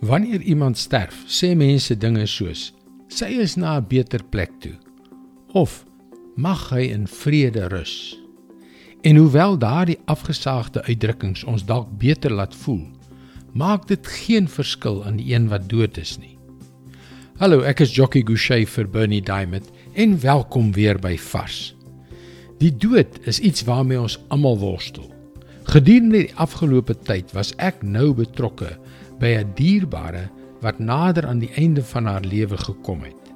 Wanneer iemand sterf, sê mense dinge soos: "Sy is na 'n beter plek toe" of "Mag hy in vrede rus." En hoewel daardie afgesaagde uitdrukkings ons dalk beter laat voel, maak dit geen verskil aan die een wat dood is nie. Hallo, ek is Jockey Gouchee vir Bernie Diamond en welkom weer by Vars. Die dood is iets waarmee ons almal worstel. Gedurende die afgelope tyd was ek nou betrokke by 'n dierbare wat nader aan die einde van haar lewe gekom het.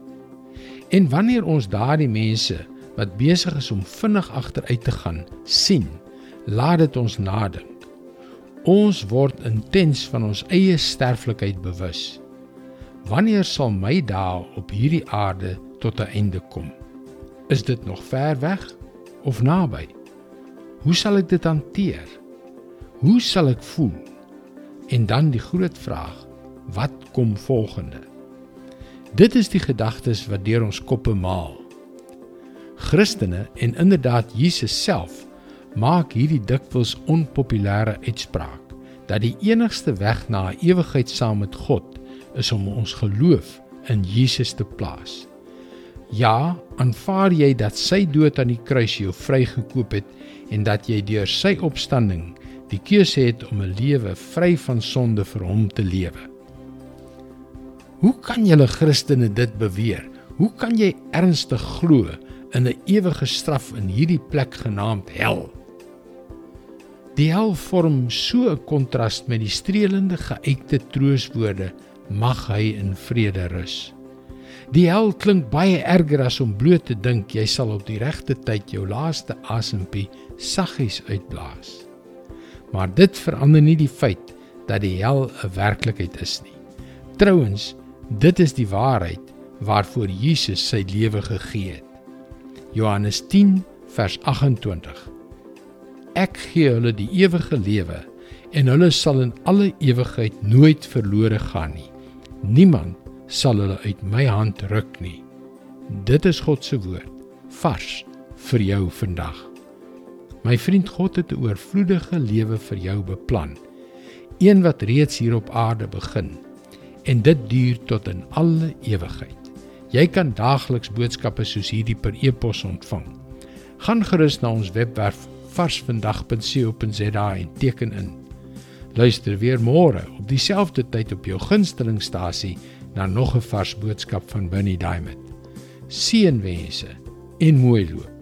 En wanneer ons daardie mense wat besig is om vinnig agteruit te gaan sien, laat dit ons nadink. Ons word intens van ons eie sterflikheid bewus. Wanneer sal my dae op hierdie aarde tot 'n einde kom? Is dit nog ver weg of naby? Hoe sal ek dit hanteer? Hoe sal ek voel? En dan die groot vraag: wat kom volgende? Dit is die gedagtes wat deur ons koppe maal. Christene en inderdaad Jesus self maak hierdie dikwels onpopulêre uitspraak dat die enigste weg na 'n ewigheid saam met God is om ons geloof in Jesus te plaas. Ja, aanvaar jy dat sy dood aan die kruis jou vrygekoop het en dat jy deur sy opstanding die keuse het om 'n lewe vry van sonde vir hom te lewe. Hoe kan julle Christene dit beweer? Hoe kan jy ernstig glo in 'n ewige straf in hierdie plek genaamd hel? Die hel vorm so 'n kontras met die streelende geuite trooswoorde mag hy in vrede rus. Die hel klink baie erger as om bloot te dink jy sal op die regte tyd jou laaste asempie saggies uitblaas maar dit verander nie die feit dat die hel 'n werklikheid is nie. Trouwens, dit is die waarheid waarvoor Jesus sy lewe gegee het. Johannes 10 vers 28. Ek gee hulle die ewige lewe en hulle sal in alle ewigheid nooit verlore gaan nie. Niemand sal hulle uit my hand ruk nie. Dit is God se woord vars vir jou vandag. My vriend God het 'n oorvloedige lewe vir jou beplan. Een wat reeds hier op aarde begin en dit duur tot in alle ewigheid. Jy kan daagliks boodskappe soos hierdie per e-pos ontvang. Gaan gerus na ons webwerf varsvandag.co.za en teken in. Luister weer môre op dieselfde tyd op jou gunstelingstasie na nog 'n vars boodskap van Bernie Diamond. Seënwense en mooi loop.